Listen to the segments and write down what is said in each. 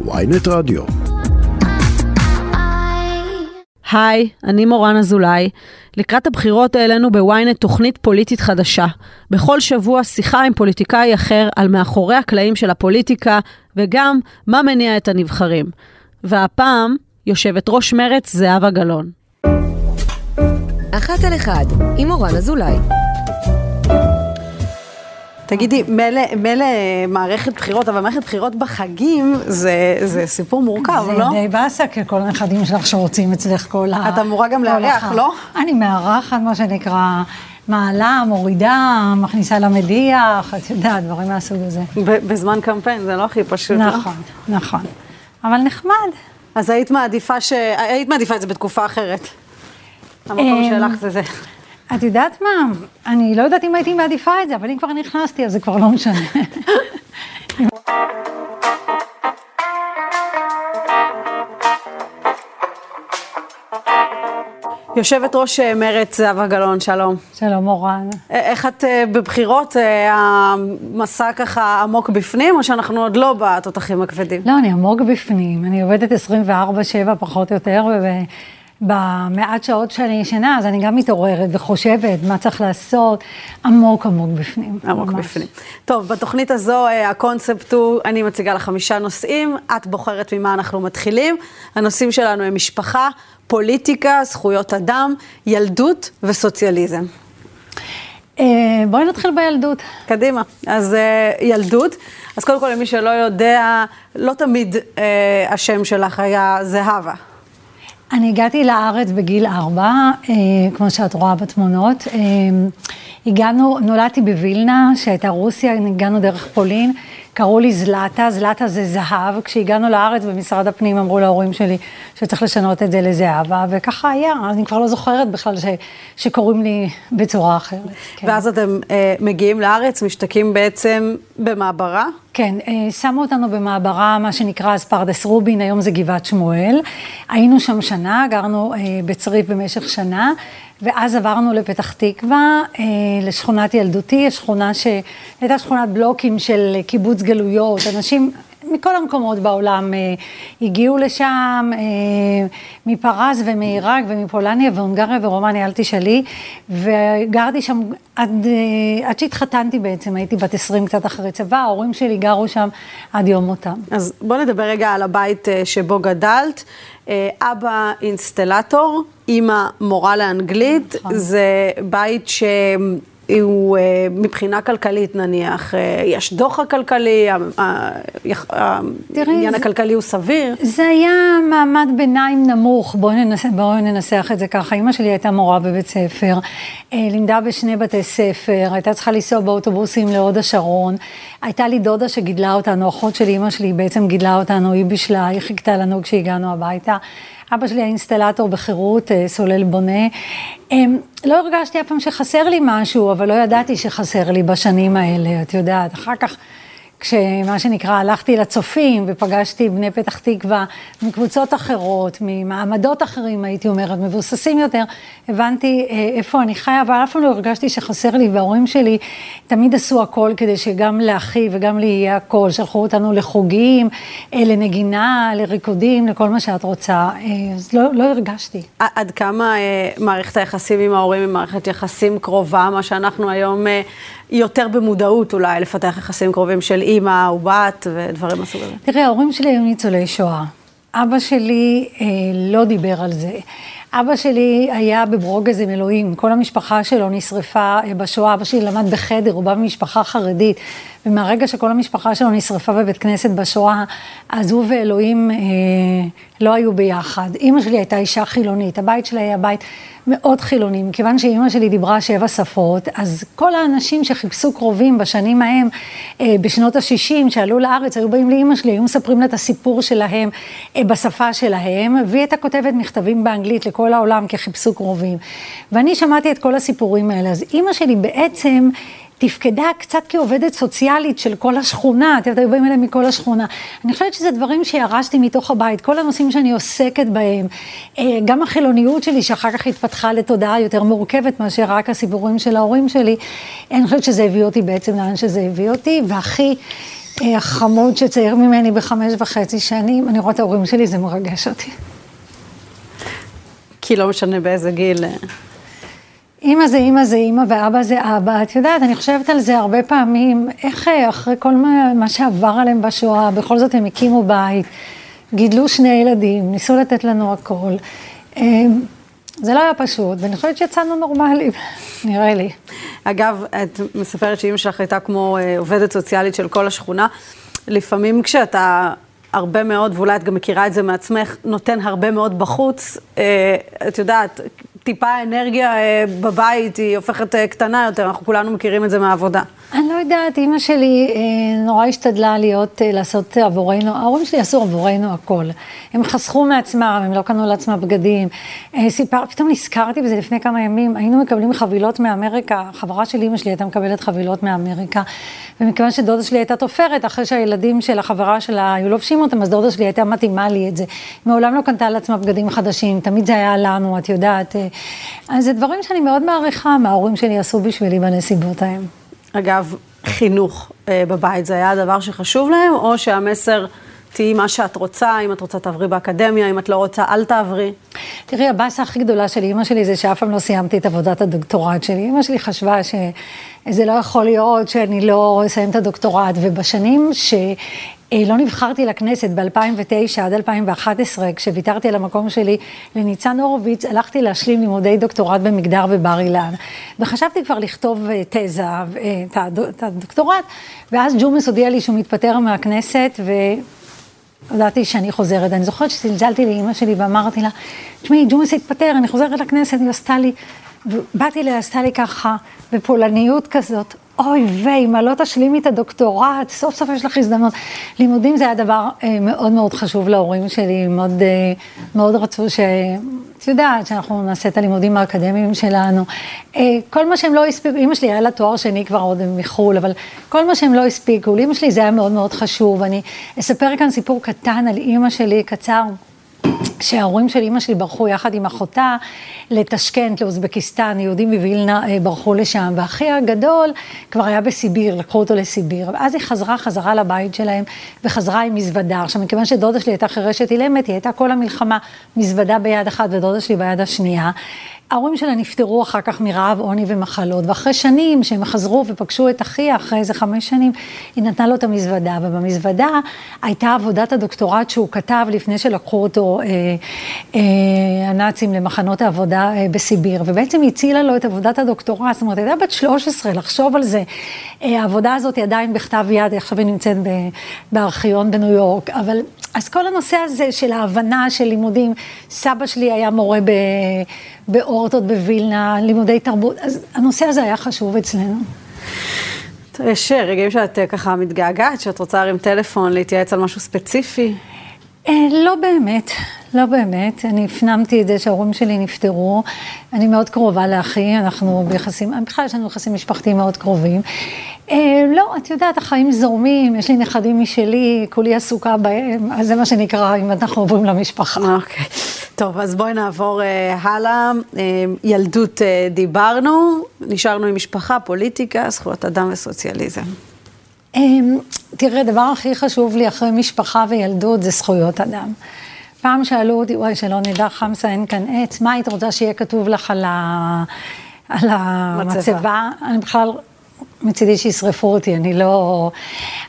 ויינט רדיו. היי, אני מורן אזולאי. לקראת הבחירות העלינו בוויינט תוכנית פוליטית חדשה. בכל שבוע שיחה עם פוליטיקאי אחר על מאחורי הקלעים של הפוליטיקה, וגם מה מניע את הנבחרים. והפעם, יושבת ראש מרצ זהבה גלאון. אחת על אחד, עם מורן אזולאי. תגידי, מילא מערכת בחירות, אבל מערכת בחירות בחגים זה, זה סיפור מורכב, זה לא? זה די באסה, כי כל הנכדים שלך שרוצים אצלך כל ה... את אמורה גם לארח, לא? אני מארחת, מה שנקרא, מעלה, מורידה, מכניסה למדיח, את יודעת, דברים מהסוג הזה. בזמן קמפיין, זה לא הכי פשוט, לא? נכון, נכון. אבל נחמד. אז היית מעדיפה, ש... היית מעדיפה את זה בתקופה אחרת. המקום אמ, שלך זה זה. את יודעת מה? אני לא יודעת אם הייתי מעדיפה את זה, אבל אם כבר נכנסתי, אז זה כבר לא משנה. יושבת ראש אה, מרצ זהבה גלאון, שלום. שלום, מורן. א- איך את אה, בבחירות, אה, המסע ככה עמוק בפנים, או שאנחנו עוד לא בתותחים הכבדים? לא, אני עמוק בפנים, אני עובדת 24-7 פחות או יותר, ובמעט שעות שאני ישנה, אז אני גם מתעוררת וחושבת מה צריך לעשות, עמוק עמוק בפנים. עמוק ממש. בפנים. טוב, בתוכנית הזו אה, הקונספט הוא, אני מציגה לך חמישה נושאים, את בוחרת ממה אנחנו מתחילים. הנושאים שלנו הם משפחה, פוליטיקה, זכויות אדם, ילדות וסוציאליזם. אה, בואי נתחיל בילדות. קדימה. אז אה, ילדות, אז קודם כל למי שלא יודע, לא תמיד השם שלך היה זהבה. אני הגעתי לארץ בגיל ארבע, אה, כמו שאת רואה בתמונות. אה, הגענו, נולדתי בווילנה, שהייתה רוסיה, הגענו דרך פולין, קראו לי זלטה, זלטה זה זהב. כשהגענו לארץ במשרד הפנים אמרו להורים שלי שצריך לשנות את זה לזהבה, וככה היה, אני כבר לא זוכרת בכלל ש, שקוראים לי בצורה אחרת. כן. ואז אתם אה, מגיעים לארץ, משתקים בעצם במעברה. כן, אה, שמו אותנו במעברה, מה שנקרא אז פרדס רובין, היום זה גבעת שמואל. היינו שם שנה, גרנו אה, בצריף במשך שנה, ואז עברנו לפתח תקווה, אה, לשכונת ילדותי, שכונה שהייתה שכונת בלוקים של קיבוץ גלויות, אנשים... מכל המקומות בעולם אה, הגיעו לשם, אה, מפרז ומעיראק ומפולניה והונגריה ורומניה, אל תשאלי, וגרתי שם עד, אה, עד שהתחתנתי בעצם, הייתי בת 20 קצת אחרי צבא, ההורים שלי גרו שם עד יום מותם. אז בוא נדבר רגע על הבית אה, שבו גדלת. אה, אבא אינסטלטור, אימא מורה לאנגלית, נכון. זה בית שהוא אה, מבחינה כלכלית נניח, אה, יש דוח הכלכלי, ה- ה- יח- העניין הכלכלי הוא סביר. זה היה מעמד ביניים נמוך, בואו ננסה, בוא ננסח את זה ככה. אימא שלי הייתה מורה בבית ספר, אה, לימדה בשני בתי ספר, הייתה צריכה לנסוע באוטובוסים להוד השרון. הייתה לי דודה שגידלה אותנו, אחות של אימא שלי בעצם גידלה אותנו, היא בישלה, היא חיכתה לנו כשהגענו הביתה. אבא שלי היה אינסטלטור בחירות, אה, סולל בונה. אה, לא הרגשתי אף פעם שחסר לי משהו, אבל לא ידעתי שחסר לי בשנים האלה, את יודעת. אחר כך... כשמה שנקרא, הלכתי לצופים ופגשתי בני פתח תקווה מקבוצות אחרות, ממעמדות אחרים, הייתי אומרת, מבוססים יותר, הבנתי אה, איפה אני חיה, אבל אף פעם לא הרגשתי שחסר לי, וההורים שלי תמיד עשו הכל כדי שגם לאחי וגם לי יהיה הכל, שלחו אותנו לחוגים, אה, לנגינה, לריקודים, לכל מה שאת רוצה, אה, אז לא, לא הרגשתי. עד כמה מערכת היחסים עם ההורים היא מערכת יחסים קרובה, מה שאנחנו היום יותר במודעות אולי, לפתח יחסים קרובים של אימא ובת ודברים מהסוג הזה. תראה, ההורים שלי היו ניצולי שואה. אבא שלי אה, לא דיבר על זה. אבא שלי היה בברוגז עם אלוהים, כל המשפחה שלו נשרפה אה, בשואה, אבא שלי למד בחדר, הוא בא ממשפחה חרדית, ומהרגע שכל המשפחה שלו נשרפה בבית כנסת בשואה, אז הוא ואלוהים אה, לא היו ביחד. אימא שלי הייתה אישה חילונית, הבית שלה היה בית מאוד חילוני, מכיוון שאימא שלי דיברה שבע שפות, אז כל האנשים שחיפשו קרובים בשנים ההם, אה, בשנות ה-60, שעלו לארץ, היו באים לאימא שלי, היו מספרים לה את הסיפור שלהם אה, בשפה שלהם, והיא הייתה כותבת מכתבים באנגלית לכל העולם, כי חיפשו קרובים. ואני שמעתי את כל הסיפורים האלה, אז אימא שלי בעצם... תפקדה קצת כעובדת סוציאלית של כל השכונה, את יודעת, היו באים אליהם מכל השכונה. אני חושבת שזה דברים שירשתי מתוך הבית, כל הנושאים שאני עוסקת בהם, אה, גם החילוניות שלי, שאחר כך התפתחה לתודעה יותר מורכבת מאשר רק הסיפורים של ההורים שלי, אני חושבת שזה הביא אותי בעצם לאן שזה הביא אותי, והכי... אה, חמוד שצעיר ממני בחמש וחצי שנים, אני רואה את ההורים שלי, זה מרגש אותי. כי לא משנה באיזה גיל. אימא זה אימא זה אימא ואבא זה אבא. את יודעת, אני חושבת על זה הרבה פעמים, איך אה, אחרי כל מה, מה שעבר עליהם בשואה, בכל זאת הם הקימו בית, גידלו שני ילדים, ניסו לתת לנו הכל. זה לא היה פשוט, ואני חושבת שיצאנו נורמליים, נראה לי. אגב, את מספרת שאימא שלך הייתה כמו אה, עובדת סוציאלית של כל השכונה. לפעמים כשאתה הרבה מאוד, ואולי את גם מכירה את זה מעצמך, נותן הרבה מאוד בחוץ, אה, את יודעת, טיפה אנרגיה אה, בבית היא הופכת קטנה יותר, אנחנו כולנו מכירים את זה מהעבודה. אני לא יודעת, אימא שלי אה, נורא השתדלה להיות, אה, לעשות עבורנו, ההורים שלי עשו עבורנו הכל. הם חסכו מעצמם, הם לא קנו לעצמם בגדים. אה, סיפר, פתאום נזכרתי בזה לפני כמה ימים, היינו מקבלים חבילות מאמריקה, חברה של אימא שלי הייתה מקבלת חבילות מאמריקה, ומכיוון שדודה שלי הייתה תופרת, אחרי שהילדים של החברה שלה היו לובשים אותם, אז דודה שלי הייתה מתאימה לי את זה. מעולם לא קנתה לעצמה בגדים חדשים, תמיד זה היה לנו, את יודעת. אז זה דברים שאני מאוד מעריכה, מה ההורים שלי עשו בשבילי בנסיבות ההם. אגב, חינוך אה, בבית, זה היה הדבר שחשוב להם, או שהמסר... תהיי מה שאת רוצה, אם את רוצה תעברי באקדמיה, אם את לא רוצה, אל תעברי. תראי, הבאסה הכי גדולה של אימא שלי זה שאף פעם לא סיימתי את עבודת הדוקטורט שלי. אימא שלי חשבה שזה לא יכול להיות שאני לא אסיים את הדוקטורט, ובשנים ש... אה, לא נבחרתי לכנסת ב-2009 עד 2011, כשוויתרתי על המקום שלי לניצן הורוביץ, הלכתי להשלים לימודי דוקטורט במגדר בבר אילן. וחשבתי כבר לכתוב אה, תזה, אה, את הדוקטורט, ואז ג'ומס הודיע לי שהוא מתפטר מהכנסת, ו... ידעתי שאני חוזרת. אני זוכרת שצלצלתי לאימא שלי ואמרתי לה, תשמעי, ג'ומס התפטר, אני חוזרת לכנסת, היא עשתה לי, ובאתי אליה, לי ככה, בפולניות כזאת, אוי ויי, מה לא תשלימי את הדוקטורט, סוף סוף יש לך הזדמנות. לימודים זה היה דבר אה, מאוד מאוד חשוב להורים שלי, מאוד, אה, מאוד רצו ש... את יודעת, שאנחנו נעשה את הלימודים האקדמיים שלנו. אה, כל מה שהם לא הספיקו, אימא שלי היה לה תואר שני כבר עוד מחו"ל, אבל כל מה שהם לא הספיקו, לאימא שלי זה היה מאוד מאוד חשוב. אני אספר כאן סיפור קטן על אימא שלי, קצר. כשההורים של אימא שלי ברחו יחד עם אחותה לטשקנט, לאוזבקיסטן, יהודים מווילנה אה, ברחו לשם, ואחי הגדול כבר היה בסיביר, לקחו אותו לסיביר, ואז היא חזרה חזרה לבית שלהם, וחזרה עם מזוודה. עכשיו, מכיוון שדודה שלי הייתה חירשת אילמת, היא הייתה כל המלחמה מזוודה ביד אחת ודודה שלי ביד השנייה. ההורים שלה נפטרו אחר כך מרעב, עוני ומחלות, ואחרי שנים שהם חזרו ופגשו את אחיה, אחרי איזה חמש שנים, היא נתנה לו את המזוודה, ובמזוודה הייתה עבודת הדוקטורט שהוא כתב לפני שלקחו אותו אה, אה, הנאצים למחנות העבודה אה, בסיביר, ובעצם הצילה לו את עבודת הדוקטורט, זאת אומרת, הייתה בת 13, לחשוב על זה. אה, העבודה הזאת היא עדיין בכתב יד, עכשיו היא נמצאת בארכיון בניו יורק, אבל אז כל הנושא הזה של ההבנה של לימודים, סבא שלי היה מורה ב, באורטות בווילנה, לימודי תרבות, אז הנושא הזה היה חשוב אצלנו. יש רגעים שאת אה, ככה מתגעגעת, שאת רוצה להרים טלפון, להתייעץ על משהו ספציפי? אה, לא באמת, לא באמת. אני הפנמתי את זה שההורים שלי נפטרו. אני מאוד קרובה לאחי, אנחנו ביחסים, בכלל יש לנו יחסים משפחתיים מאוד קרובים. אה, לא, את יודעת, החיים זורמים, יש לי נכדים משלי, כולי עסוקה בהם, אז זה מה שנקרא, אם אנחנו עוברים למשפחה. אוקיי. טוב, אז בואי נעבור אה, הלאה. אה, ילדות אה, דיברנו, נשארנו עם משפחה, פוליטיקה, זכויות אדם וסוציאליזם. אה, תראה, הדבר הכי חשוב לי אחרי משפחה וילדות זה זכויות אדם. פעם שאלו אותי, וואי, שלא נדע, חמסה, אין כאן עץ, מה היית רוצה שיהיה כתוב לך על, ה... על המצבה? אני בכלל מצידי שישרפו אותי, אני לא...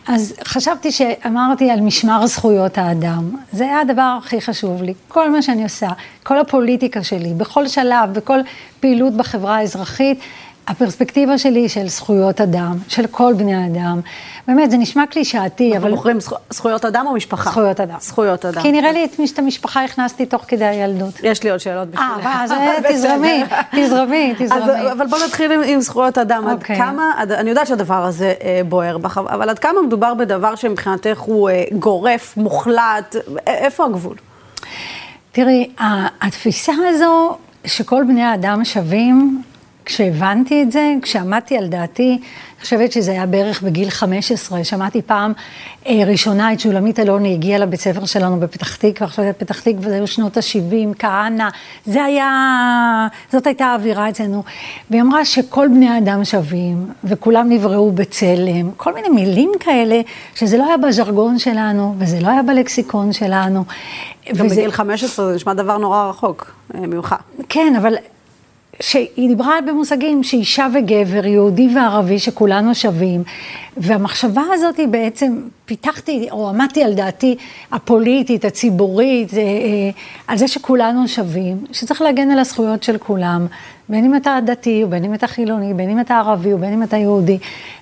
אז חשבתי שאמרתי על משמר זכויות האדם. זה היה הדבר הכי חשוב לי. כל מה שאני עושה, כל הפוליטיקה שלי, בכל שלב, בכל פעילות בחברה האזרחית, הפרספקטיבה שלי היא של זכויות אדם, של כל בני האדם. באמת, זה נשמע קלישאתי, אבל... אנחנו בוחרים זכויות אדם או משפחה? זכויות אדם. זכויות אדם. כי נראה לי את המשפחה הכנסתי תוך כדי הילדות. יש לי עוד שאלות בשבילך. אה, אז תזרמי, תזרמי, תזרמי. אבל בוא נתחיל עם זכויות אדם. עד אוקיי. כמה, אני יודעת שהדבר הזה אה, בוער בך, אבל עד כמה מדובר בדבר שמבחינתך הוא אה, גורף, מוחלט, איפה הגבול? תראי, התפיסה הזו שכל בני האדם שווים, כשהבנתי את זה, כשעמדתי על דעתי, חושבת שזה היה בערך בגיל 15, שמעתי פעם אה, ראשונה את שולמית אלוני, הגיעה לבית ספר שלנו בפתח תקווה, עכשיו פתח תקווה זה היו שנות ה-70, כהנא, זה היה, זאת הייתה האווירה אצלנו, והיא אמרה שכל בני האדם שווים, וכולם נבראו בצלם, כל מיני מילים כאלה, שזה לא היה בז'רגון שלנו, וזה לא היה בלקסיקון שלנו. גם וזה... בגיל 15 זה נשמע דבר נורא רחוק אה, ממך. כן, אבל שהיא דיברה במושגים שאישה וגבר, יהודי וערבי, שכולנו שווים, והמחשבה הזאת היא בעצם, פיתחתי, או עמדתי על דעתי הפוליטית, הציבורית, אה, אה, על זה שכולנו שווים, שצריך להגן על הזכויות של כולם, בין אם אתה דתי, ובין אם אתה חילוני, בין אם אתה ערבי, ובין אם אתה יהודי.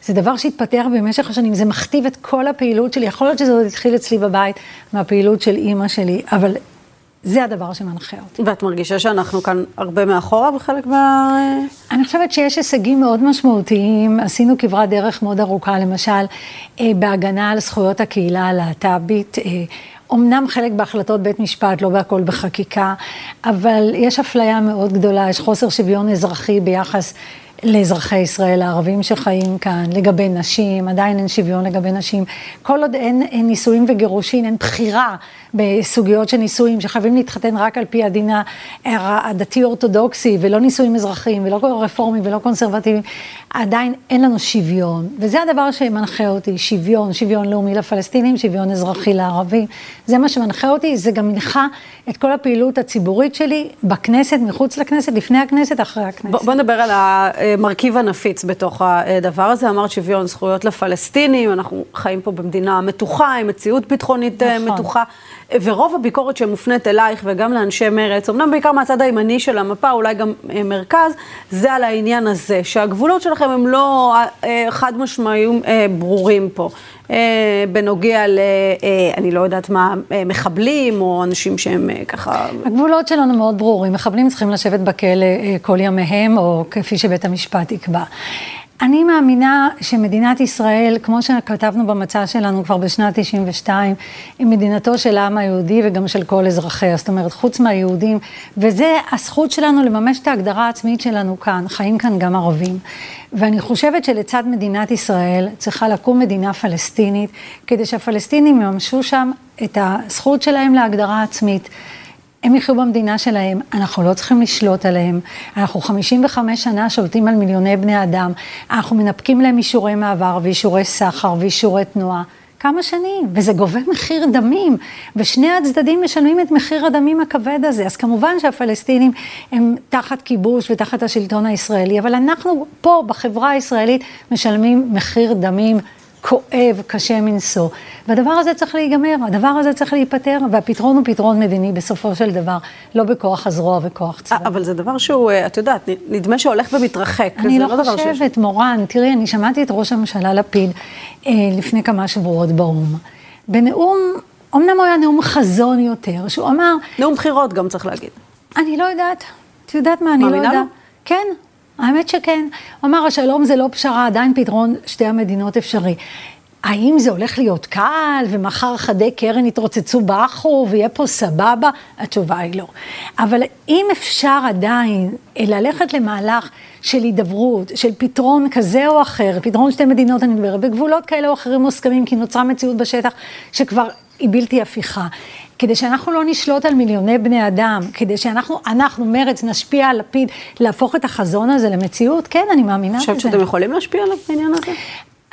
זה דבר שהתפתח במשך השנים, זה מכתיב את כל הפעילות שלי, יכול להיות שזה עוד התחיל אצלי בבית, מהפעילות של אימא שלי, אבל זה הדבר שמנחה אותי. ואת מרגישה שאנחנו כאן הרבה מאחורה בחלק מה... אני חושבת שיש הישגים מאוד משמעותיים. עשינו כברת דרך מאוד ארוכה, למשל, אה, בהגנה על זכויות הקהילה הלהט"בית. אומנם חלק בהחלטות בית משפט, לא בהכל בחקיקה, אבל יש אפליה מאוד גדולה, יש חוסר שוויון אזרחי ביחס לאזרחי ישראל הערבים שחיים כאן, לגבי נשים, עדיין אין שוויון לגבי נשים. כל עוד אין, אין נישואים וגירושין, אין בחירה בסוגיות של נישואים, שחייבים להתחתן רק על פי הדין הדתי-אורתודוקסי, ולא נישואים אזרחיים, ולא רפורמים ולא קונסרבטיביים, עדיין אין לנו שוויון. וזה הדבר שמנחה אותי, שוויון, שוויון לאומי לפלסטינים, שוויון אזרחי לערבים. זה מה שמנחה אותי, זה גם מנחה את כל הפעילות הציבורית שלי בכנסת, מחוץ לכנסת, לפני הכנסת, אחרי הכנסת. בוא, בוא נדבר על המרכיב הנפיץ בתוך הדבר הזה. אמרת שוויון זכויות לפלסטינים, אנחנו חיים פה במדינה מתוחה, עם מציאות ביטחונית נכון. מתוחה. ורוב הביקורת שמופנית אלייך וגם לאנשי מרץ, אמנם בעיקר מהצד הימני של המפה, אולי גם אה, מרכז, זה על העניין הזה, שהגבולות שלכם הם לא אה, חד משמעיים אה, ברורים פה. בנוגע ל... אני לא יודעת מה, מחבלים או אנשים שהם ככה... הגבולות שלנו מאוד ברורים, מחבלים צריכים לשבת בכלא כל ימיהם, או כפי שבית המשפט יקבע. אני מאמינה שמדינת ישראל, כמו שכתבנו במצע שלנו כבר בשנת 92, היא מדינתו של העם היהודי וגם של כל אזרחיה, זאת אומרת, חוץ מהיהודים, וזה הזכות שלנו לממש את ההגדרה העצמית שלנו כאן, חיים כאן גם ערבים. ואני חושבת שלצד מדינת ישראל צריכה לקום מדינה פלסטינית, כדי שהפלסטינים יממשו שם את הזכות שלהם להגדרה עצמית. הם יחיו במדינה שלהם, אנחנו לא צריכים לשלוט עליהם. אנחנו 55 שנה שולטים על מיליוני בני אדם. אנחנו מנפקים להם אישורי מעבר ואישורי סחר ואישורי תנועה. כמה שנים, וזה גובה מחיר דמים, ושני הצדדים משלמים את מחיר הדמים הכבד הזה. אז כמובן שהפלסטינים הם תחת כיבוש ותחת השלטון הישראלי, אבל אנחנו פה בחברה הישראלית משלמים מחיר דמים כואב, קשה מנשוא. והדבר הזה צריך להיגמר, הדבר הזה צריך להיפתר, והפתרון הוא פתרון מדיני בסופו של דבר, לא בכוח הזרוע וכוח צבאי. אבל זה דבר שהוא, אה, את יודעת, נדמה שהולך ומתרחק. אני לא, לא חושבת, מורן, תראי, אני שמעתי את ראש הממשלה לפיד אה, לפני כמה שבועות באו"ם. בנאום, אמנם הוא היה נאום חזון יותר, שהוא אמר... נאום בחירות גם צריך להגיד. אני לא יודעת. את יודעת מה, אני לא יודעת. מאמינה לו? כן, האמת שכן. הוא אמר, השלום זה לא פשרה, עדיין פתרון שתי המדינות אפשרי. האם זה הולך להיות קל, ומחר חדי קרן יתרוצצו באחו, ויהיה פה סבבה? התשובה היא לא. אבל אם אפשר עדיין ללכת למהלך של הידברות, של פתרון כזה או אחר, פתרון שתי מדינות, אני מדברת, בגבולות כאלה או אחרים מוסכמים, כי נוצרה מציאות בשטח שכבר היא בלתי הפיכה. כדי שאנחנו לא נשלוט על מיליוני בני אדם, כדי שאנחנו, אנחנו, מרץ, נשפיע על לפיד, להפוך את החזון הזה למציאות, כן, אני מאמינה בזה. חושבת שאתם יכולים להשפיע עליו בעניין הזה?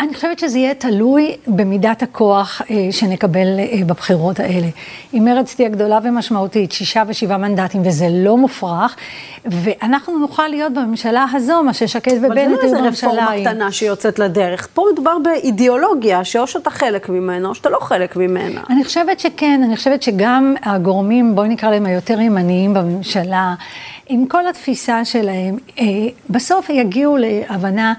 אני חושבת שזה יהיה תלוי במידת הכוח אה, שנקבל אה, בבחירות האלה. אם מרצ תהיה גדולה ומשמעותית, שישה ושבעה מנדטים, וזה לא מופרך, ואנחנו נוכל להיות בממשלה הזו, מה ששקד ובנט היו בממשלה. אבל זה לא איזה רפורמה קטנה שיוצאת לדרך. פה מדובר באידיאולוגיה, שאו שאתה חלק ממנה, או שאתה לא חלק ממנה. אני חושבת שכן, אני חושבת שגם הגורמים, בואי נקרא להם היותר ימניים בממשלה, עם כל התפיסה שלהם, אה, בסוף יגיעו להבנה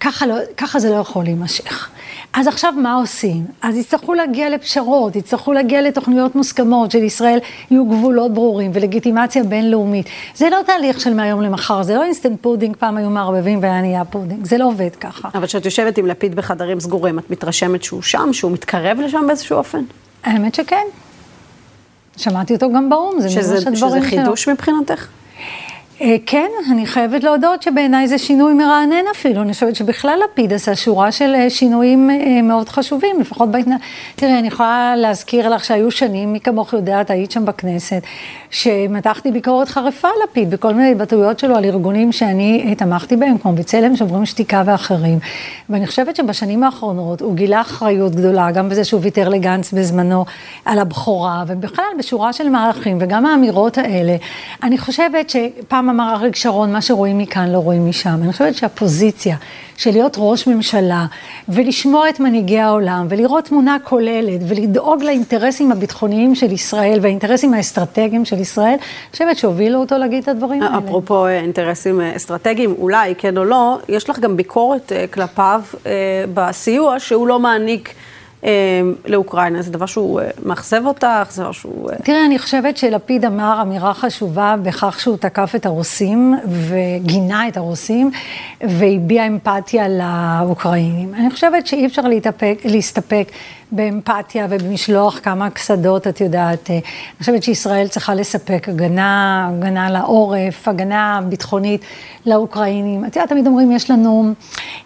ככה, לא, ככה זה לא יכול להימשך. אז עכשיו מה עושים? אז יצטרכו להגיע לפשרות, יצטרכו להגיע לתוכניות מוסכמות של ישראל, יהיו גבולות ברורים ולגיטימציה בינלאומית. זה לא תהליך של מהיום למחר, זה לא אינסטנט פודינג, פעם היו מערבבים והיה נהיה פודינג, זה לא עובד ככה. אבל כשאת יושבת עם לפיד בחדרים סגורים, את מתרשמת שהוא שם, שהוא מתקרב לשם באיזשהו אופן? האמת שכן. שמעתי אותו גם באו"ם, זה שזה, שזה חידוש שלו. מבחינתך? אה, כן, אני חייבת להודות שבעיניי זה שינוי מרענן אפילו. אני חושבת שבכלל לפיד עשה שורה של אה, שינויים אה, מאוד חשובים, לפחות בהתנהלות. תראי, אני יכולה להזכיר לך שהיו שנים, מי כמוך יודעת, היית שם בכנסת, שמתחתי ביקורת חריפה על לפיד בכל מיני התבטאויות שלו על ארגונים שאני תמכתי בהם, כמו בצלם, שוברים שתיקה ואחרים. ואני חושבת שבשנים האחרונות הוא גילה אחריות גדולה, גם בזה שהוא ויתר לגנץ בזמנו על הבכורה, ובכלל בשורה של מערכים, וגם האמירות האלה. אני חושבת שפעם אמר אריק שרון, מה שרואים מכאן לא רואים משם. אני חושבת שהפוזיציה של להיות ראש ממשלה, ולשמוע את מנהיגי העולם, ולראות תמונה כוללת, ולדאוג לאינטרסים הביטחוניים של ישראל, והאינטרסים האסטרטגיים של ישראל, אני חושבת שהובילו אותו להגיד את הדברים האלה. אפרופו אה, אינטרסים אה, אסטרטגיים, אולי, כן או לא, יש לך גם ביקורת אה, כלפיו בסיוע שהוא לא מעניק. לאוקראינה, זה דבר שהוא מאכזב אותך, זה דבר שהוא... תראה, אני חושבת שלפיד אמר אמירה חשובה בכך שהוא תקף את הרוסים וגינה את הרוסים והביע אמפתיה לאוקראינים. אני חושבת שאי אפשר להתאפק, להסתפק באמפתיה ובמשלוח כמה קסדות, את יודעת. אני חושבת שישראל צריכה לספק הגנה, הגנה לעורף, הגנה ביטחונית לאוקראינים. את יודעת, תמיד אומרים, יש לנו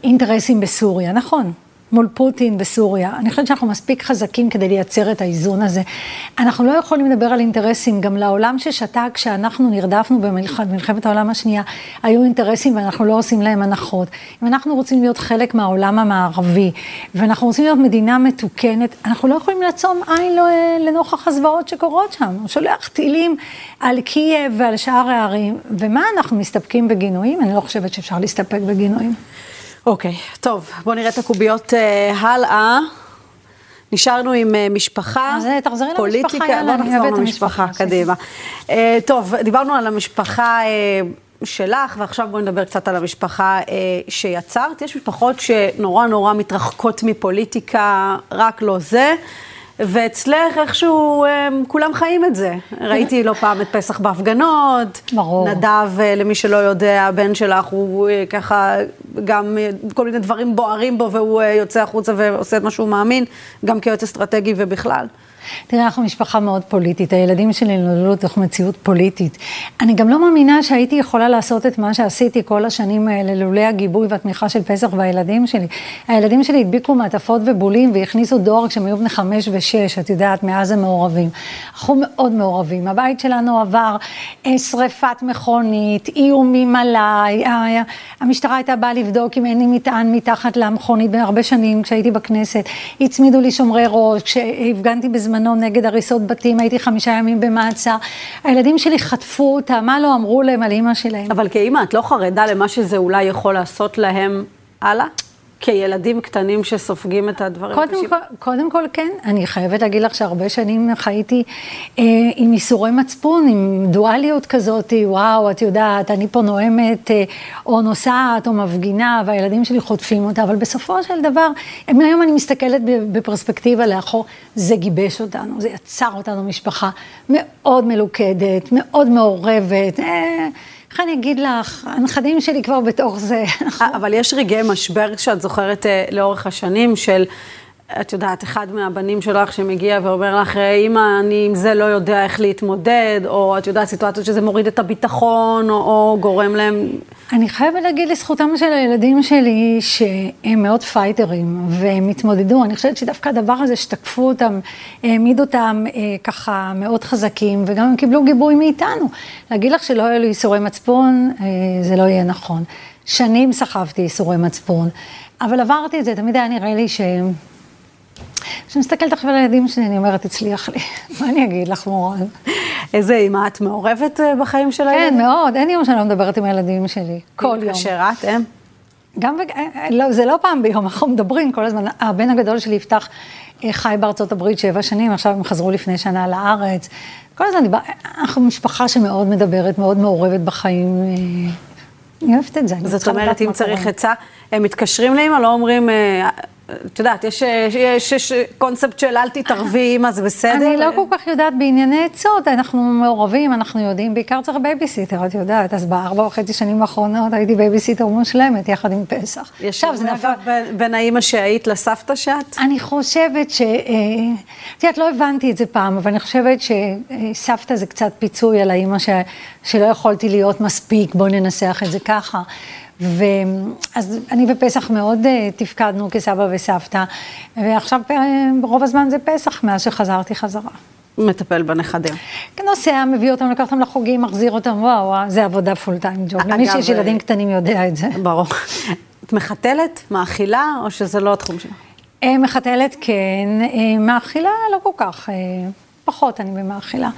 אינטרסים בסוריה, נכון. מול פוטין בסוריה. אני חושבת שאנחנו מספיק חזקים כדי לייצר את האיזון הזה. אנחנו לא יכולים לדבר על אינטרסים, גם לעולם ששתק, כשאנחנו נרדפנו במלחמת העולם השנייה, היו אינטרסים ואנחנו לא עושים להם הנחות. אם אנחנו רוצים להיות חלק מהעולם המערבי, ואנחנו רוצים להיות מדינה מתוקנת, אנחנו לא יכולים לעצום עין לא, לנוכח הזוועות שקורות שם. הוא שולח טילים על קייב ועל שאר הערים, ומה אנחנו מסתפקים בגינויים? אני לא חושבת שאפשר להסתפק בגינויים. אוקיי, okay, טוב, בואו נראה את הקוביות uh, הלאה. נשארנו עם uh, משפחה, אז תחזרי פוליטיקה, למשפחה, יאללה, אוהבת את המשפחה, קדימה. Uh, טוב, דיברנו על המשפחה uh, שלך, ועכשיו בואי נדבר קצת על המשפחה uh, שיצרת. יש משפחות שנורא נורא מתרחקות מפוליטיקה, רק לא זה. ואצלך איכשהו הם, כולם חיים את זה. ראיתי לא פעם את פסח בהפגנות. ברור. נדב, אה, למי שלא יודע, הבן שלך הוא אה, ככה, גם אה, כל מיני דברים בוערים בו, והוא יוצא החוצה ועושה את מה שהוא מאמין, גם כיועץ אסטרטגי ובכלל. תראה, אנחנו משפחה מאוד פוליטית, הילדים שלי נולדו לתוך מציאות פוליטית. אני גם לא מאמינה שהייתי יכולה לעשות את מה שעשיתי כל השנים האלה, לולא הגיבוי והתמיכה של פסח והילדים שלי. הילדים שלי הדביקו מעטפות ובולים והכניסו דואר כשהם היו בני חמש ושש, את יודעת, מאז הם מעורבים. אנחנו מאוד מעורבים. הבית שלנו עבר אה, שריפת מכונית, איומים עליי, המשטרה הייתה באה לבדוק אם אין לי מטען מתחת למכונית בהרבה שנים כשהייתי בכנסת. הצמידו לי שומרי ראש, כשהפגנתי בזמן... בזמנו נגד הריסות בתים, הייתי חמישה ימים במעצר. הילדים שלי חטפו אותה, מה לא אמרו להם על אימא שלהם. אבל כאימא, את לא חרדה למה שזה אולי יכול לעשות להם הלאה? כילדים קטנים שסופגים את הדברים קודם כל, קודם כל כן, אני חייבת להגיד לך שהרבה שנים חייתי אה, עם איסורי מצפון, עם דואליות כזאת, וואו, את יודעת, אני פה נואמת אה, או נוסעת או מפגינה, והילדים שלי חוטפים אותה, אבל בסופו של דבר, מהיום אני מסתכלת בפרספקטיבה לאחור, זה גיבש אותנו, זה יצר אותנו משפחה מאוד מלוכדת, מאוד מעורבת. אה, איך אני אגיד לך, הנכדים שלי כבר בתוך זה. אבל יש רגעי משבר שאת זוכרת אה, לאורך השנים של... את יודעת, אחד מהבנים שלך שמגיע ואומר לך, אמא, אני עם זה לא יודע איך להתמודד, או את יודעת, סיטואציות שזה מוריד את הביטחון, או, או גורם להם... אני חייבת להגיד לזכותם של הילדים שלי, שהם מאוד פייטרים, והם התמודדו. אני חושבת שדווקא הדבר הזה שתקפו אותם, העמיד אותם אה, ככה מאוד חזקים, וגם הם קיבלו גיבוי מאיתנו. להגיד לך שלא היו לי ייסורי מצפון, אה, זה לא יהיה נכון. שנים סחבתי ייסורי מצפון, אבל עברתי את זה, תמיד היה נראה לי שהם... כשאני מסתכלת עכשיו על הילדים שלי, אני אומרת, הצליח לי. מה אני אגיד לך, מורן? איזה אימא, את מעורבת אה, בחיים של הילדים? כן, מאוד. אין יום שאני לא מדברת עם הילדים שלי. כל יום. כאשר את, הם? גם, אה, אה, לא, זה לא פעם ביום, אנחנו מדברים כל הזמן. הבן הגדול שלי יפתח חי בארצות הברית שבע שנים, עכשיו הם חזרו לפני שנה לארץ. כל הזמן דיבר, אנחנו משפחה שמאוד מדברת, מאוד מעורבת בחיים. אני אוהבת את זה. זאת אומרת, אם צריך עצה, הם מתקשרים לאמא, לא אומרים, את יודעת, יש, יש, יש קונספט של אל תתערבי, מה זה בסדר? אני לא כל כך יודעת בענייני עצות, אנחנו מעורבים, אנחנו יודעים, בעיקר צריך בייביסיטר, את יודעת, אז בארבע וחצי שנים האחרונות הייתי בייביסיטר מושלמת, יחד עם פסח. יש הבדל... בין, בין האימא שהיית לסבתא שאת? אני חושבת ש... אה, את יודעת, לא הבנתי את זה פעם, אבל אני חושבת שסבתא זה קצת פיצוי על האימא ש... שלא יכולתי להיות מספיק, בואי ננסח את זה ככה. ואז אני ופסח מאוד אה, תפקדנו כסבא וסבתא, ועכשיו אה, רוב הזמן זה פסח מאז שחזרתי חזרה. מטפל בנכדים. נוסע, מביא אותם, לקח אותם לחוגים, מחזיר אותם, וואו, וואו, זה עבודה פול טיים ג'וב. למי שיש ילדים קטנים יודע את זה. ברור. את מחתלת, מאכילה, או שזה לא התחום שלך? אה, מחתלת כן, מאכילה לא כל כך, פחות אני במאכילה.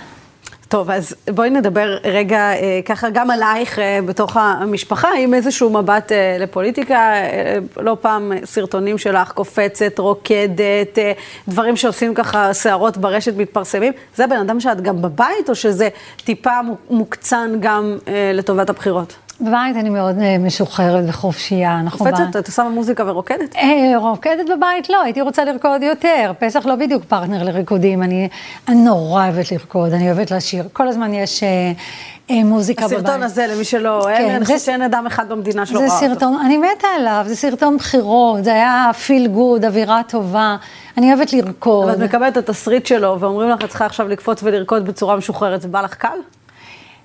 טוב, אז בואי נדבר רגע אה, ככה גם עלייך אה, בתוך המשפחה, עם איזשהו מבט אה, לפוליטיקה. אה, לא פעם סרטונים שלך קופצת, רוקדת, אה, דברים שעושים ככה סערות ברשת מתפרסמים. זה בן אדם שאת גם בבית, או שזה טיפה מוקצן גם אה, לטובת הבחירות? בבית אני מאוד אה, משוחררת וחופשייה. קופצת? את עושה מוזיקה ורוקדת? אה, רוקדת בבית לא, הייתי רוצה לרקוד יותר. פסח לא בדיוק פרטנר לריקודים, אני נורא אוהבת לרקוד, אני אוהבת לשיר. כל הזמן יש אה, מוזיקה בבית. הסרטון הזה, למי שלא כן, אני חושבת שאין אדם אחד במדינה שלא ראה אותו. אני מתה עליו, זה סרטון בחירות, זה היה feel good, אווירה טובה. אני אוהבת לרקוד. אבל את מקבלת את התסריט שלו, ואומרים לך, את צריכה עכשיו לקפוץ ולרקוד בצורה משוחררת, זה בא לך קל?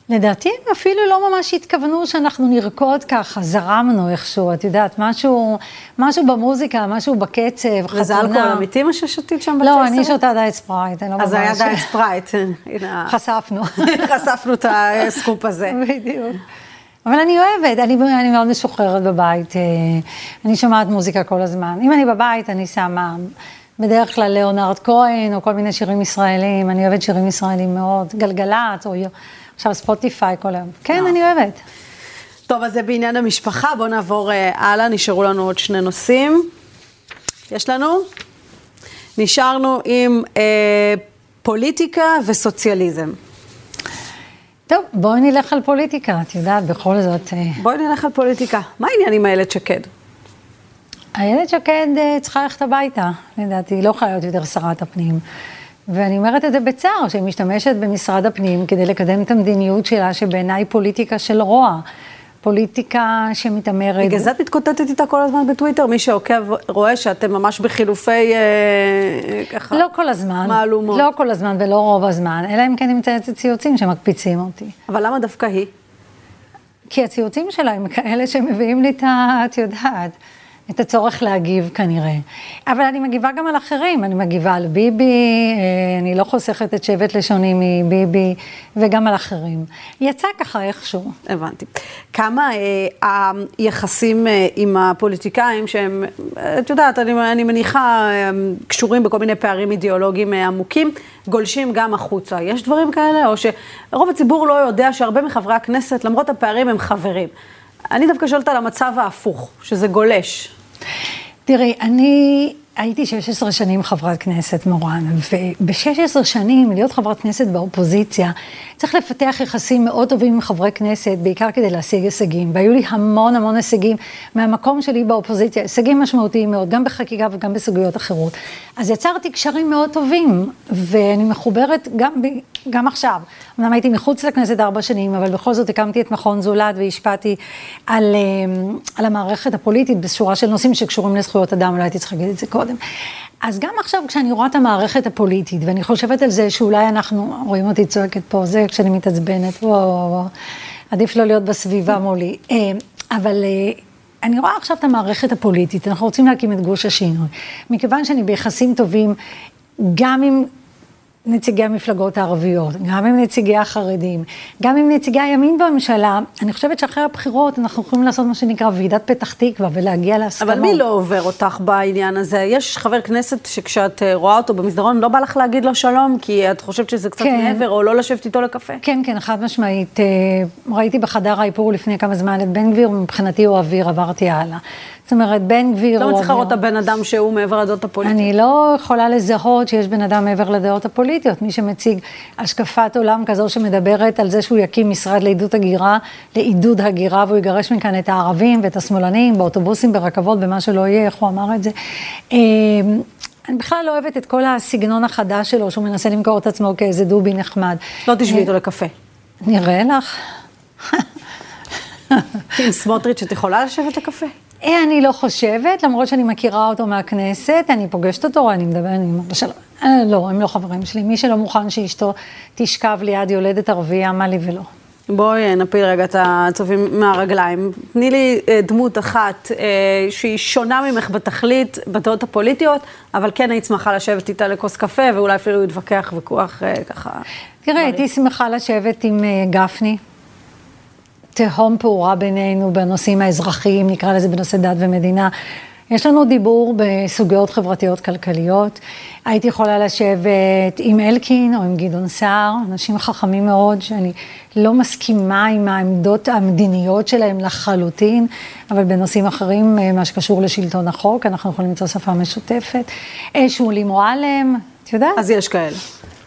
לדעתי הם אפילו לא ממש התכוונו שאנחנו נרקוד ככה, זרמנו איכשהו, את יודעת, משהו, משהו במוזיקה, משהו בקצב, חתונה. וזה אלכוהול אמיתי מה ששתית שם בצ'ייסר? לא, אני שותה דיאט ספרייט, אני לא ממש... אז היה דיאט ספרייט, הנה. חשפנו. חשפנו את הסקופ הזה. בדיוק. אבל אני אוהבת, אני, אני מאוד משוחררת בבית, אה, אני שומעת מוזיקה כל הזמן. אם אני בבית, אני שמה בדרך כלל ליאונרד כהן, או כל מיני שירים ישראלים, אני אוהבת שירים ישראלים מאוד, גלגלצ, או עכשיו ספוטיפיי כל היום. כן, אני אוהבת. טוב, אז זה בעניין המשפחה, בואו נעבור uh, הלאה, נשארו לנו עוד שני נושאים. יש לנו? נשארנו עם uh, פוליטיקה וסוציאליזם. טוב, בואי נלך על פוליטיקה, את יודעת, בכל זאת... Uh... בואי נלך על פוליטיקה. מה העניין עם איילת שקד? איילת שקד uh, צריכה ללכת הביתה, לדעתי, היא לא יכולה להיות יותר שרת הפנים. ואני אומרת את זה בצער, שהיא משתמשת במשרד הפנים כדי לקדם את המדיניות שלה, שבעיניי פוליטיקה של רוע. פוליטיקה שמתעמרת. בגלל זה את מתקוטטת איתה כל הזמן בטוויטר? מי שעוקב רואה שאתם ממש בחילופי אה, ככה... לא כל הזמן. מהלומות. לא כל הזמן ולא רוב הזמן, אלא אם כן נמצא את ציוצים שמקפיצים אותי. אבל למה דווקא היא? כי הציוצים שלה הם כאלה שמביאים לי את ה... את יודעת. את הצורך להגיב כנראה. אבל אני מגיבה גם על אחרים, אני מגיבה על ביבי, אה, אני לא חוסכת את שבט לשוני מביבי, וגם על אחרים. יצא ככה איכשהו. הבנתי. כמה אה, היחסים אה, עם הפוליטיקאים, שהם, את יודעת, אני, אני מניחה, אה, קשורים בכל מיני פערים אידיאולוגיים אה, עמוקים, גולשים גם החוצה. יש דברים כאלה? או שרוב הציבור לא יודע שהרבה מחברי הכנסת, למרות הפערים, הם חברים. אני דווקא שואלת על המצב ההפוך, שזה גולש. תראי, אני הייתי 16 שנים חברת כנסת, מורן, וב-16 שנים להיות חברת כנסת באופוזיציה, צריך לפתח יחסים מאוד טובים עם חברי כנסת, בעיקר כדי להשיג הישגים. והיו לי המון המון הישגים מהמקום שלי באופוזיציה, הישגים משמעותיים מאוד, גם בחקיקה וגם בסוגיות אחרות. אז יצרתי קשרים מאוד טובים, ואני מחוברת גם, גם עכשיו. אמנם הייתי מחוץ לכנסת ארבע שנים, אבל בכל זאת הקמתי את מכון זולת והשפעתי על, אה, על המערכת הפוליטית בשורה של נושאים שקשורים לזכויות אדם, אולי הייתי צריכה להגיד את זה קודם. אז גם עכשיו כשאני רואה את המערכת הפוליטית, ואני חושבת על זה שאולי אנחנו, רואים אותי צועקת פה, זה כשאני מתעצבנת, וואו, עדיף לא להיות בסביבה מולי. אה, אבל אה, אני רואה עכשיו את המערכת הפוליטית, אנחנו רוצים להקים את גוש השינוי. מכיוון שאני ביחסים טובים, גם עם נציגי המפלגות הערביות, גם עם נציגי החרדים, גם עם נציגי הימין בממשלה, אני חושבת שאחרי הבחירות אנחנו יכולים לעשות מה שנקרא ועידת פתח תקווה ולהגיע להסכמות. אבל מי לא עובר אותך בעניין הזה? יש חבר כנסת שכשאת אה, רואה אותו במסדרון, לא בא לך להגיד לו שלום, כי את חושבת שזה קצת כן. מעבר, או לא לשבת איתו לקפה? כן, כן, חד משמעית. אה, ראיתי בחדר האיפור לפני כמה זמן את בן גביר, מבחינתי הוא אוויר, עברתי הלאה. זאת אומרת, בן גביר... לא מצליחה לראות את הבן אדם שהוא מעבר לדעות הפוליטיות. אני לא יכולה לזהות שיש בן אדם מעבר לדעות הפוליטיות. פוליטיות, מי שמציג השקפת עולם כזו שמדברת על זה שהוא יקים משרד לעידוד הגירה, לעידוד הגירה, והוא יגרש מכאן את הערבים ואת השמאלנים, באוטובוסים, ברכבות, במה שלא יהיה, איך הוא אמר את זה. אמ, אני בכלל לא אוהבת את כל הסגנון החדש שלו, שהוא מנסה למכור את עצמו כאיזה דובי נחמד. לא תשבי איתו לקפה. נראה לך. עם סמוטריץ' את יכולה לשבת לקפה? אה, אני לא חושבת, למרות שאני מכירה אותו מהכנסת, אני פוגשת אותו, אני מדברת, אני אומרת שלום. אה, לא, הם לא חברים שלי. מי שלא מוכן שאשתו תשכב ליד יולדת ערבייה, מה לי ולא. בואי נפיל רגע את הצופים מהרגליים. תני לי אה, דמות אחת אה, שהיא שונה ממך בתכלית, בדעות הפוליטיות, אבל כן היית שמחה לשבת איתה לכוס קפה, ואולי אפילו להתווכח ויכוח אה, ככה. תראה, הייתי שמחה לשבת עם אה, גפני. תהום פעורה בינינו בנושאים האזרחיים, נקרא לזה בנושא דת ומדינה. יש לנו דיבור בסוגיות חברתיות כלכליות. הייתי יכולה לשבת עם אלקין או עם גדעון סער, אנשים חכמים מאוד, שאני לא מסכימה עם העמדות המדיניות שלהם לחלוטין, אבל בנושאים אחרים, אה, מה שקשור לשלטון החוק, אנחנו יכולים למצוא שפה משותפת. אה, שולי מועלם, את יודעת? אז יש כאלה.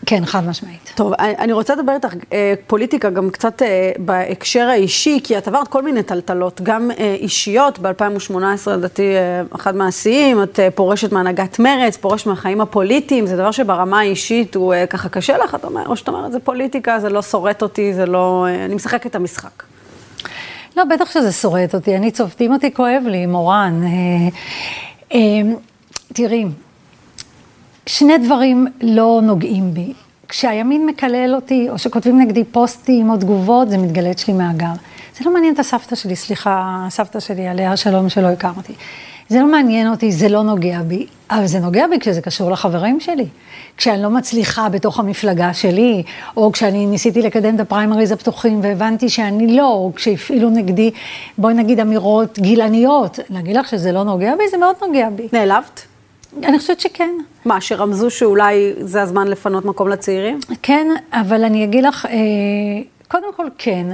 כן, חד משמעית. טוב, אני רוצה לדבר איתך אה, פוליטיקה גם קצת אה, בהקשר האישי, כי את עברת כל מיני טלטלות, גם אה, אישיות, ב-2018 לדעתי אחד מהשיאים, את פורשת מהנהגת מרץ, פורשת מהחיים הפוליטיים, זה דבר שברמה האישית הוא ככה קשה לך, את אומרת, או שאת אומרת, זה פוליטיקה, זה לא שורט אותי, זה לא, אני משחקת את המשחק. לא, בטח שזה שורט אותי, אני צובטים אותי, כואב לי, מורן. תראי, שני דברים לא נוגעים בי. כשהימין מקלל אותי, או שכותבים נגדי פוסטים או תגובות, זה מתגלה אצלי מהגר. זה לא מעניין את הסבתא שלי, סליחה, הסבתא שלי, עליה שלום שלא הכרתי. זה לא מעניין אותי, זה לא נוגע בי, אבל זה נוגע בי כשזה קשור לחברים שלי. כשאני לא מצליחה בתוך המפלגה שלי, או כשאני ניסיתי לקדם את הפריימריז הפתוחים והבנתי שאני לא, או כשהפעילו נגדי, בואי נגיד אמירות גילניות. להגיד לך שזה לא נוגע בי, זה מאוד נוגע בי. נעלבת? אני חושבת שכן. מה, שרמזו שאולי זה הזמן לפנות מקום לצעירים? כן, אבל אני אגיד לך, אה, קודם כל כן.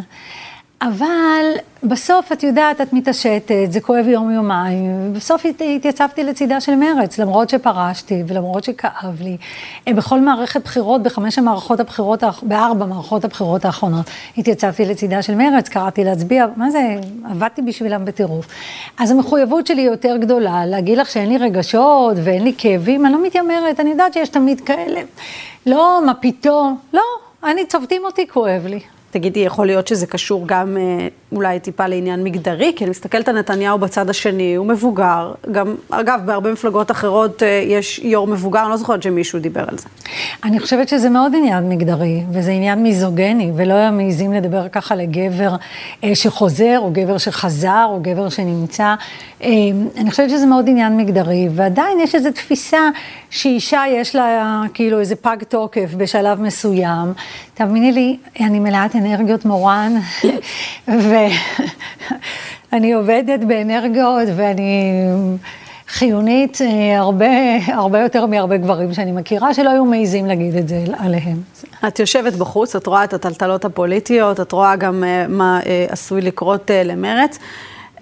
אבל בסוף, את יודעת, את מתעשתת, זה כואב יום-יומיים, ובסוף התייצבתי לצידה של מרץ, למרות שפרשתי ולמרות שכאב לי. אה, בכל מערכת בחירות, בחמש המערכות הבחירות, בארבע מערכות הבחירות האחרונות, התייצבתי לצידה של מרץ, קראתי להצביע, מה זה, עבדתי בשבילם בטירוף. אז המחויבות שלי יותר גדולה, להגיד לך שאין לי רגשות ואין לי כאבים, אני לא מתיימרת, אני יודעת שיש תמיד כאלה. לא, מה פתאום, לא, אני, צובטים אותי, כואב לי. תגידי, יכול להיות שזה קשור גם אה, אולי טיפה לעניין מגדרי? כי אני מסתכלת על נתניהו בצד השני, הוא מבוגר. גם, אגב, בהרבה מפלגות אחרות אה, יש יו"ר מבוגר, אני לא זוכרת שמישהו דיבר על זה. אני חושבת שזה מאוד עניין מגדרי, וזה עניין מיזוגני, ולא היה מעיזים לדבר ככה לגבר אה, שחוזר, או גבר שחזר, או גבר שנמצא. אני חושבת שזה מאוד עניין מגדרי, ועדיין יש איזו תפיסה שאישה יש לה כאילו איזה פג תוקף בשלב מסוים. תאמיני לי, אני מלאת אנרגיות מורן, ואני עובדת באנרגיות ואני חיונית אה, הרבה, הרבה יותר מהרבה גברים שאני מכירה, שלא היו מעיזים להגיד את זה עליהם. את יושבת בחוץ, את רואה את הטלטלות הפוליטיות, את רואה גם אה, מה אה, עשוי לקרות למרץ.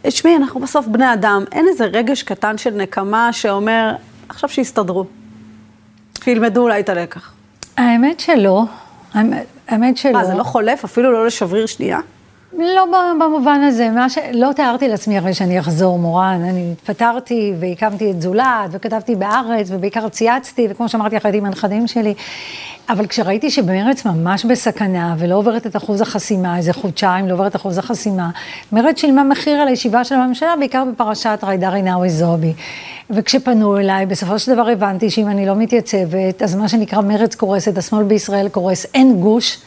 תשמעי, אנחנו בסוף בני אדם, אין איזה רגש קטן של נקמה שאומר, עכשיו שיסתדרו. שילמדו אולי את הלקח. האמת שלא. האמת שלא. מה, זה לא חולף? אפילו לא לשבריר שנייה? לא במובן הזה, מה ש... לא תיארתי לעצמי הרי שאני אחזור, מורן. אני התפטרתי והקמתי את זולת, וכתבתי בארץ, ובעיקר צייצתי, וכמו שאמרתי הייתי עם הנכדים שלי. אבל כשראיתי שבמרץ ממש בסכנה, ולא עוברת את אחוז החסימה, איזה חודשיים לא עוברת את אחוז החסימה, מרץ שילמה מחיר על הישיבה של הממשלה, בעיקר בפרשת ריידה רינאוי זועבי. וכשפנו אליי, בסופו של דבר הבנתי שאם אני לא מתייצבת, אז מה שנקרא מרץ קורסת, השמאל בישראל קורס, אין גוש.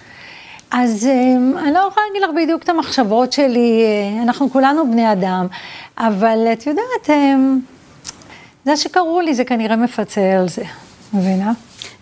אז אמ, אני לא יכולה להגיד לך בדיוק את המחשבות שלי, אה, אנחנו כולנו בני אדם, אבל את יודעת, אמ, זה שקראו לי, זה כנראה מפצה על זה, מבינה?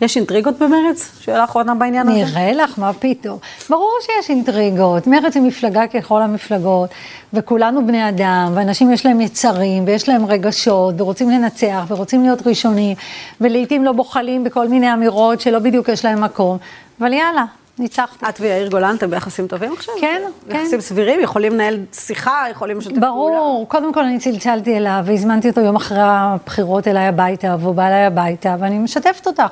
יש אינטריגות במרץ? שאלה אחרונה בעניין הזה? נראה לך, מה פתאום. ברור שיש אינטריגות. מרץ היא מפלגה ככל המפלגות, וכולנו בני אדם, ואנשים יש להם יצרים, ויש להם רגשות, ורוצים לנצח, ורוצים להיות ראשונים, ולעיתים לא בוחלים בכל מיני אמירות שלא בדיוק יש להם מקום. אבל יאללה, ניצחתי. את ויאיר גולן, אתם ביחסים טובים עכשיו? כן, כן. יחסים סבירים? יכולים לנהל שיחה? יכולים לשתף פעולה? ברור, קודם כל אני צלצלתי אליו והזמנתי אותו יום אחרי הבחירות אליי הביתה, והוא בא אליי הביתה, ואני משתפת אותך.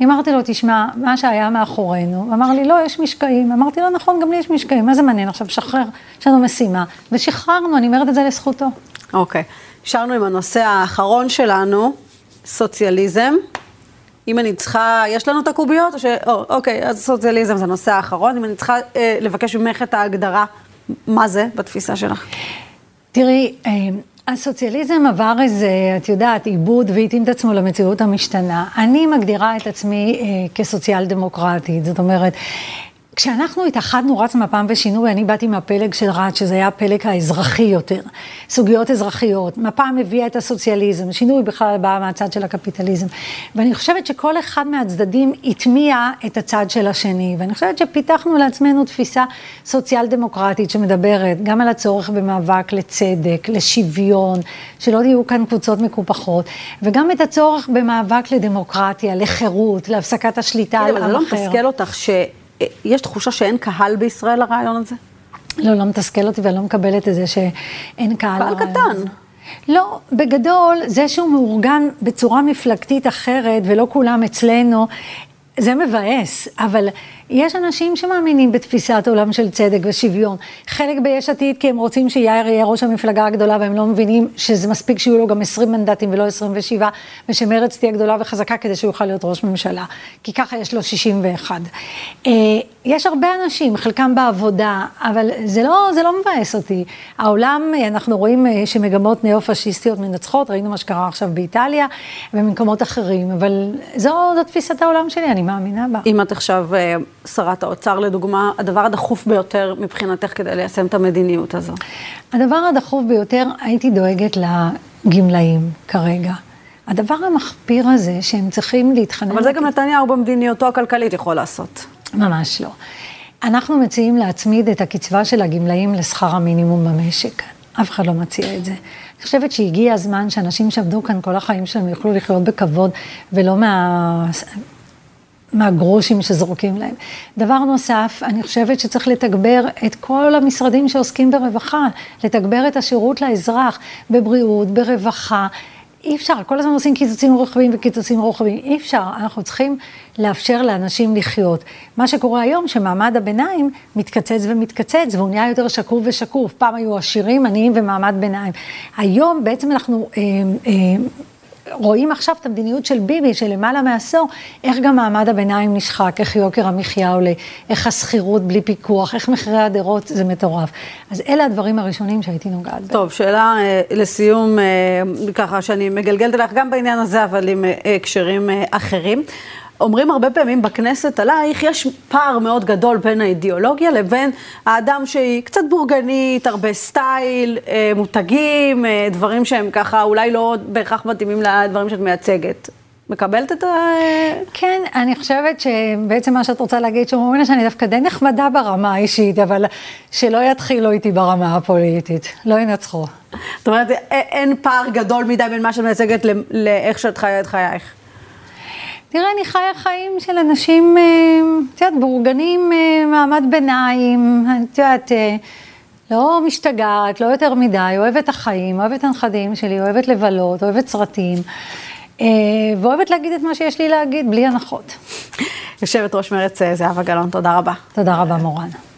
אני אמרתי לו, תשמע, מה שהיה מאחורינו, הוא אמר לי, לא, יש משקעים. אמרתי לו, נכון, גם לי יש משקעים, מה זה מעניין עכשיו, שחרר, יש לנו משימה. ושחררנו, אני אומרת את זה לזכותו. אוקיי. נשארנו עם הנושא האחרון שלנו, סוציאליזם. אם אני צריכה, יש לנו את הקוביות? או ש... או, אוקיי, אז סוציאליזם זה הנושא האחרון. אם אני צריכה אה, לבקש ממך את ההגדרה, מה זה בתפיסה שלך? תראי, אה, הסוציאליזם עבר איזה, את יודעת, עיבוד והתאים את עצמו למציאות המשתנה. אני מגדירה את עצמי אה, כסוציאל דמוקרטית, זאת אומרת, כשאנחנו התאחדנו רץ מפ"ם ושינוי, אני באתי מהפלג של רץ, שזה היה הפלג האזרחי יותר, סוגיות אזרחיות. מפ"ם הביאה את הסוציאליזם, שינוי בכלל בא מהצד של הקפיטליזם. ואני חושבת שכל אחד מהצדדים הטמיע את הצד של השני, ואני חושבת שפיתחנו לעצמנו תפיסה סוציאל דמוקרטית שמדברת גם על הצורך במאבק לצדק, לשוויון, שלא תהיו כאן קבוצות מקופחות, וגם את הצורך במאבק לדמוקרטיה, לחירות, להפסקת השליטה על עם אחר. זה לא מתסכל אותך ש... יש תחושה שאין קהל בישראל לרעיון הזה? לא, לא מתסכל אותי ואני לא מקבלת את זה שאין קהל לרעיון הזה. קהל קטן. לא, בגדול, זה שהוא מאורגן בצורה מפלגתית אחרת ולא כולם אצלנו, זה מבאס, אבל יש אנשים שמאמינים בתפיסת עולם של צדק ושוויון. חלק ביש עתיד כי הם רוצים שיאיר יהיה ראש המפלגה הגדולה והם לא מבינים שזה מספיק שיהיו לו גם 20 מנדטים ולא 27, ושמרצ תהיה גדולה וחזקה כדי שהוא יוכל להיות ראש ממשלה, כי ככה יש לו 61. אה, יש הרבה אנשים, חלקם בעבודה, אבל זה לא, זה לא מבאס אותי. העולם, אנחנו רואים אה, שמגמות ניאו-פשיסטיות מנצחות, ראינו מה שקרה עכשיו באיטליה ובמקומות אחרים, אבל זו, זו תפיסת העולם שלי, אני מאמינה בה. אם את עכשיו אה, שרת האוצר, לדוגמה, הדבר הדחוף ביותר מבחינתך כדי ליישם את המדיניות הזו? הדבר הדחוף ביותר, הייתי דואגת לגמלאים כרגע. הדבר המחפיר הזה, שהם צריכים להתחנן... אבל זה גם נתניהו במדיניותו הכלכלית יכול לעשות. ממש לא. אנחנו מציעים להצמיד את הקצבה של הגמלאים לשכר המינימום במשק. אף אחד לא מציע את זה. אני חושבת שהגיע הזמן שאנשים שעבדו כאן כל החיים שלהם יוכלו לחיות בכבוד, ולא מה... מהגרושים שזורקים להם. דבר נוסף, אני חושבת שצריך לתגבר את כל המשרדים שעוסקים ברווחה, לתגבר את השירות לאזרח, בבריאות, ברווחה. אי אפשר, כל הזמן עושים קיצוצים רוחביים וקיצוצים רוחביים, אי אפשר, אנחנו צריכים לאפשר לאנשים לחיות. מה שקורה היום, שמעמד הביניים מתקצץ ומתקצץ, והוא נהיה יותר שקוף ושקוף. פעם היו עשירים, עניים ומעמד ביניים. היום בעצם אנחנו... אה, אה, רואים עכשיו את המדיניות של ביבי, של למעלה מעשור, איך גם מעמד הביניים נשחק, איך יוקר המחיה עולה, איך השכירות בלי פיקוח, איך מחירי הדירות, זה מטורף. אז אלה הדברים הראשונים שהייתי נוגעת בהם. טוב, שאלה אה, לסיום, אה, ככה שאני מגלגלת אלייך גם בעניין הזה, אבל עם אה, הקשרים אחרים. אומרים הרבה פעמים בכנסת עלייך, יש פער מאוד גדול בין האידיאולוגיה לבין האדם שהיא קצת בורגנית, הרבה סטייל, אה, מותגים, אה, דברים שהם ככה אולי לא בהכרח מתאימים לדברים שאת מייצגת. מקבלת את ה... כן, אני חושבת שבעצם מה שאת רוצה להגיד, שאומרים לה שאני דווקא די נחמדה ברמה האישית, אבל שלא יתחילו איתי ברמה הפוליטית, לא ינצחו. זאת אומרת, אין פער גדול מדי בין מה שאת מייצגת לאיך שאת חיה את חייך. תראה, אני חיה חיים של אנשים, אה, את יודעת, בורגנים אה, מעמד ביניים, את יודעת, אה, לא משתגעת, לא יותר מדי, אוהבת החיים, אוהבת הנכדים שלי, אוהבת לבלות, אוהבת סרטים, ואוהבת להגיד את מה שיש לי להגיד, בלי הנחות. יושבת ראש מרצ זהבה גלאון, תודה רבה. תודה רבה, מורן.